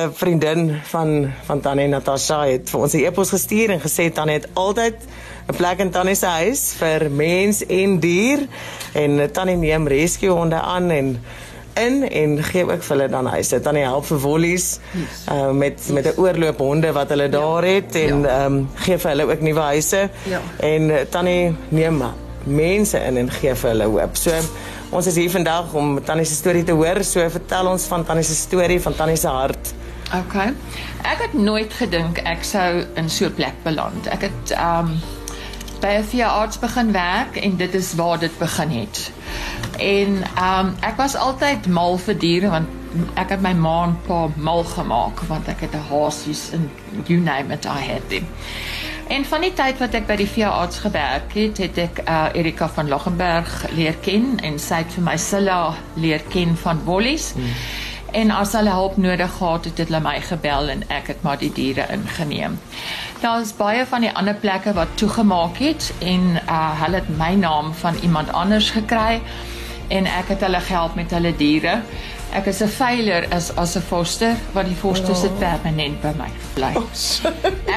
'n vriendin van van Tannie Natasha het vir ons 'n e-pos gestuur en gesê Tannie het altyd 'n plek in Tannie se huis vir mens en dier en Tannie neem rescue honde aan en in en gee ook vir hulle dan huise. Tannie help vir wollies yes. uh, met met 'n oorloop honde wat hulle ja. daar het en ja. ehm ja. um, gee vir hulle ook nuwe huise. Ja. En uh, Tannie neem mense in en gee vir hulle hoop. So ons is hier vandag om Tannie se storie te hoor. So vertel ons van Tannie se storie, van Tannie se hart. OK. Ek het nooit gedink ek sou in so 'n plek beland. Ek het ehm um, by 'n veearts begin werk en dit is waar dit begin het. En ehm um, ek was altyd mal vir diere want ek het my ma en pa mal gemaak want ek het 'n hasies en you name it I had them. En van die tyd wat ek by die veearts gewerk het, het ek uh, Erika van Loggenberg leer ken en sy het vir my Silla leer ken van Wollies. Hmm. En as hulle hulp nodig gehad het, het hulle my gebel en ek het maar die diere ingeneem. Daar is baie van die ander plekke wat toegemaak het en uh hulle het my naam van iemand anders gekry en ek het hulle gehelp met hulle diere. Ek is 'n veiler as as 'n foster wat die foster sit ja. permanent by my bly. Oh,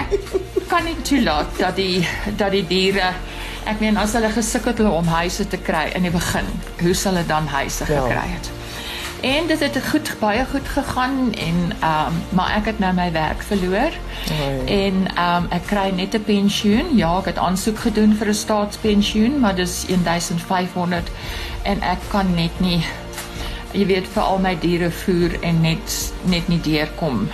ek kan nie toelaat dat die dat die diere ek meen as hulle gesukkel het om huise te kry in die begin, hoe sal hulle dan huise ja. gekry het? En dit het goed baie goed gegaan en ehm um, maar ek het nou my werk verloor. Oh, en ehm um, ek kry net 'n pensioen. Ja, ek het aansoek gedoen vir 'n staatspensioen, maar dis 1500 en ek kan net nie jy weet vir al my diere voer en net net nie deurkom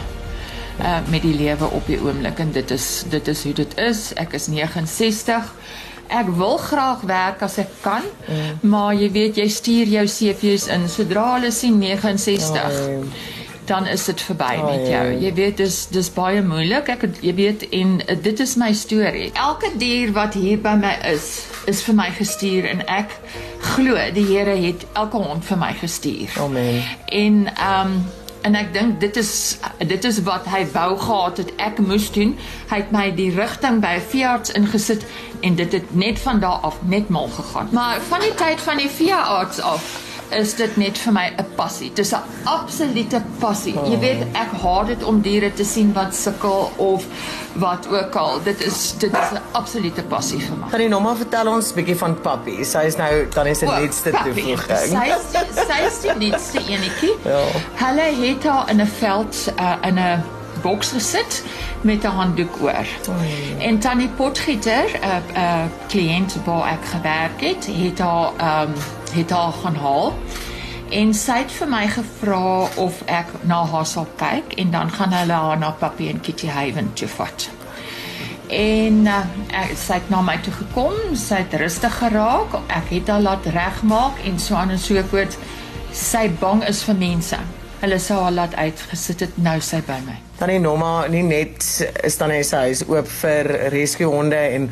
uh met die lewe op die oomblik en dit is dit is hoe dit is. Ek is 69 ek wil graag werk as ek kan, mm. maar jy weet jy stuur jou CV's in sodra hulle sien 69. Oh, dan is dit verby oh, met jou. Jy weet dis dis baie moeilik. Ek jy weet en uh, dit is my storie. Elke dier wat hier by my is, is vir my gestuur en ek glo die Here het elke hond vir my gestuur. Amen. En ehm um, en ek dink dit is dit is wat hy wou gehad het. Ek moes doen. Hy het my die rigting by 'n veearts ingesit en dit het net van daar af net mal gegaan. Maar van die tyd van die veearts af is dit net vir my 'n passie. Dis 'n absolute passie. Jy oh. weet ek haat dit om diere te sien wat sukkel of wat ook al. Dit is dit is 'n absolute passie vir my. Kan jy nou maar vertel ons 'n bietjie van Papi? Sy is nou dan is 'n nuutste toevoeging. Sy is sy is die nuutste enetjie. Ja. Hulle het haar in 'n veld uh, in 'n boks gesit met 'n handdoek oor. Oh. En Tannie Potgieter, 'n uh, 'n uh, kliënt waar ek gewerk het, het haar um, het haar gaan haal. En sy het vir my gevra of ek na haar sal kyk en dan gaan hulle haar na Papi en Kitty Haven toe vat. En uh, ek, sy het na my toe gekom, sy het rustig geraak, ek het haar laat regmaak en so aan en so voort. Sy bang is vir mense. Hulle sou haar laat uitgesit het nou sy by my. Tannie Norma nie net is dan hy sy is oop vir rescue honde en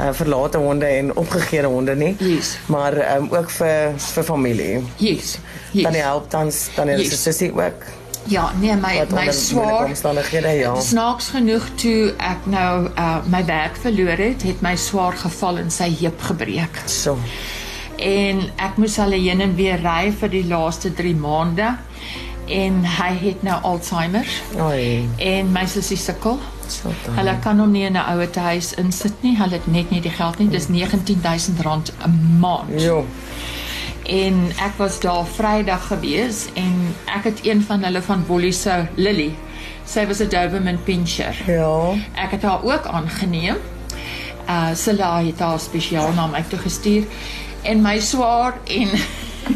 uh, verlate honde en opgegeede honde nie. Yes. Maar um, ook vir vir familie. Yes. yes. Dan help dan dan is yes. sussie ook. Ja, nee my my swaar omstandighede ja. Snaaks genoeg toe ek nou uh, my werk verloor het, het my swaar geval en sy heup gebreek. So. En ek moes al heen en weer ry vir die laaste 3 maande en hy het nou Alzheimer. Oei. En my sussie sukkel. Hulle kan hom nie in 'n ouer huis insit nie. Hulle het net nie die geld nie. Dis R19000 'n maand. Jo. En ek was daar Vrydag gewees en ek het een van hulle van Bollie se Lily. Sy was 'n Doberman pinscher. Ja. Ek het haar ook aangeneem. Uh Sela het haar spesiaal na my toe gestuur en my swaar en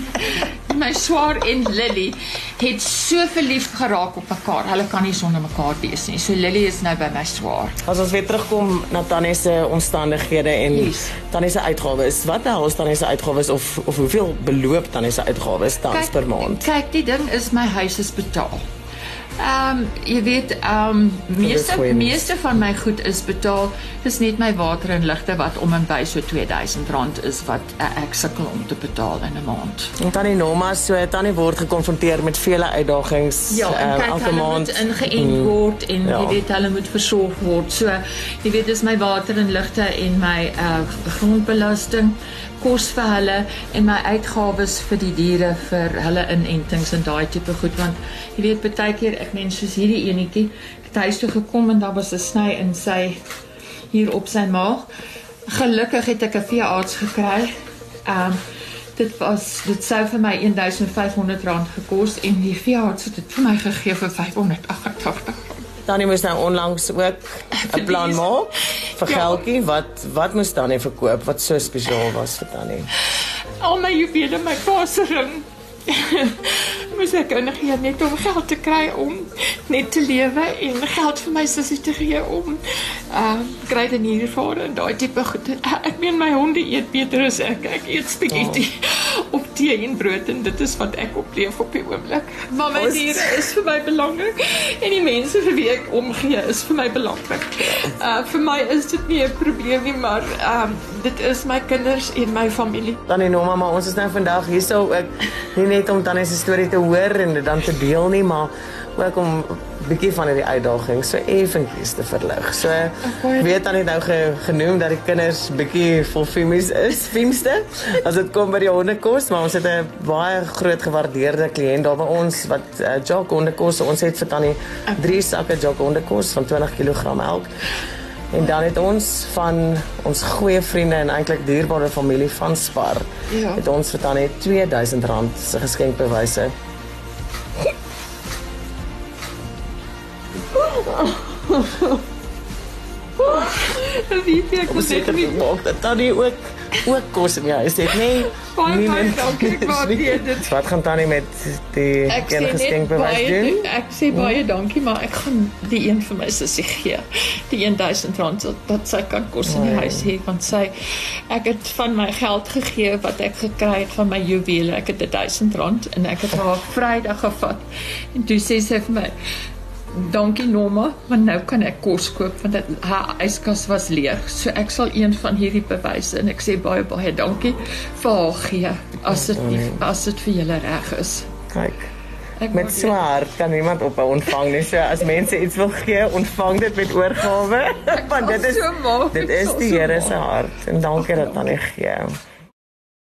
my swaar en Lily het so verlief geraak op mekaar. Hulle kan nie sonder mekaar wees nie. So Lily is nou by my swaar. As ons weer terugkom na Tannie se omstandighede en yes. Tannie se uitgawes, wat hou Tannie se uitgawes of of hoeveel beloop Tannie se uitgawes tans per maand? Kyk, die ding is my huis is betaal. Ehm um, jy weet ehm um, meeste meeste van my goed is betaal. Dis net my water en ligte wat om en by so R2000 is wat uh, ek sukkel om te betaal in 'n maand. En tannie Norma so tannie word gekonfronteer met vele uitdagings ja, uh, elke maand. Ja, ingeënt mm, word en ja. jy weet hulle moet versorg word. So jy weet dis my water en ligte en my uh, grondbelasting kos vir hulle en my uitgawes vir die diere vir hulle inentings en daai tipe goed want jy weet baie keer ek mens soos hierdie enetjie het huis toe gekom en daar was 'n sny in sy hier op sy maag. Gelukkig het ek 'n veearts gekry. Ehm um, dit was dit sou vir my 1500 rand gekos en die veearts het dit vir my gegee vir 588. Tannie moes nou onlangs ook 'n plan maak vir ja. geldjie. Wat wat moes Tannie verkoop wat so spesiaal was vir Tannie? Al my juwele, my pasering. Moes ek nog hier net om geld te kry om net te lewe en geld vir my sussie te gee om uh kry dan hier voor en daai tipe goed. Ek meen my honde eet beter as ek. Ek eet spaghetti oh. op tee en brood en dit is wat ek opleef op die oomblik. Maar my diere is vir my belangrik en die mense vir wie ek omgee is vir my belangrik. Uh vir my is dit nie 'n probleem nie, maar um dit is my kinders en my familie. Tannie Noma, maar ons is nou vandag hier sou ek nie net om Tannie se storie te hoor en dit dan te deel nie, maar ook om 'n bietjie van hierdie uitdaging so effentjies te verlig. So weet dan net nou ge, genoem dat die kinders bietjie vol femies is, fiemste as dit kom by die hondekos, maar ons het 'n baie groot gewaardeerde kliënt daar by ons wat uh, Jock hondekos, ons het vir tannie 3 sakke Jock hondekos van 20 kg elk. En dan het ons van ons goeie vriende en eintlik dierbare familie van Spar ja. het ons vir tannie R2000 se geskenkbewyse Wie vir ek moet net nie maak dat tannie ook ook kos in die huis het nie. Baie baie dankie waardeer dit. Wat gaan tannie met die geskenk bewys doen? Ek sê baie hmm? dankie, maar ek gaan die een vir my sussie gee. Die 1000 rand wat sy kan kos in die huis hê want sy ek het van my geld gegee wat ek gekry het van my juwele. Ek het 1000 rand en ek het haar Vrydag gevat. En toe sê sy vir my Dankie Norma, want nou kan ek kos koop want dit haar yskas was leeg. So ek sal een van hierdie bewyse en ek sê baie baie dankie vir haar gee as dit nie, as dit vir julle reg is. Kyk. Ek met swaar kan niemand op ontvang nie. So as mense iets wil gee, ontvang dit met oorgawe. want dit is so dit is die Here se hart en dankie dat dan hy gee.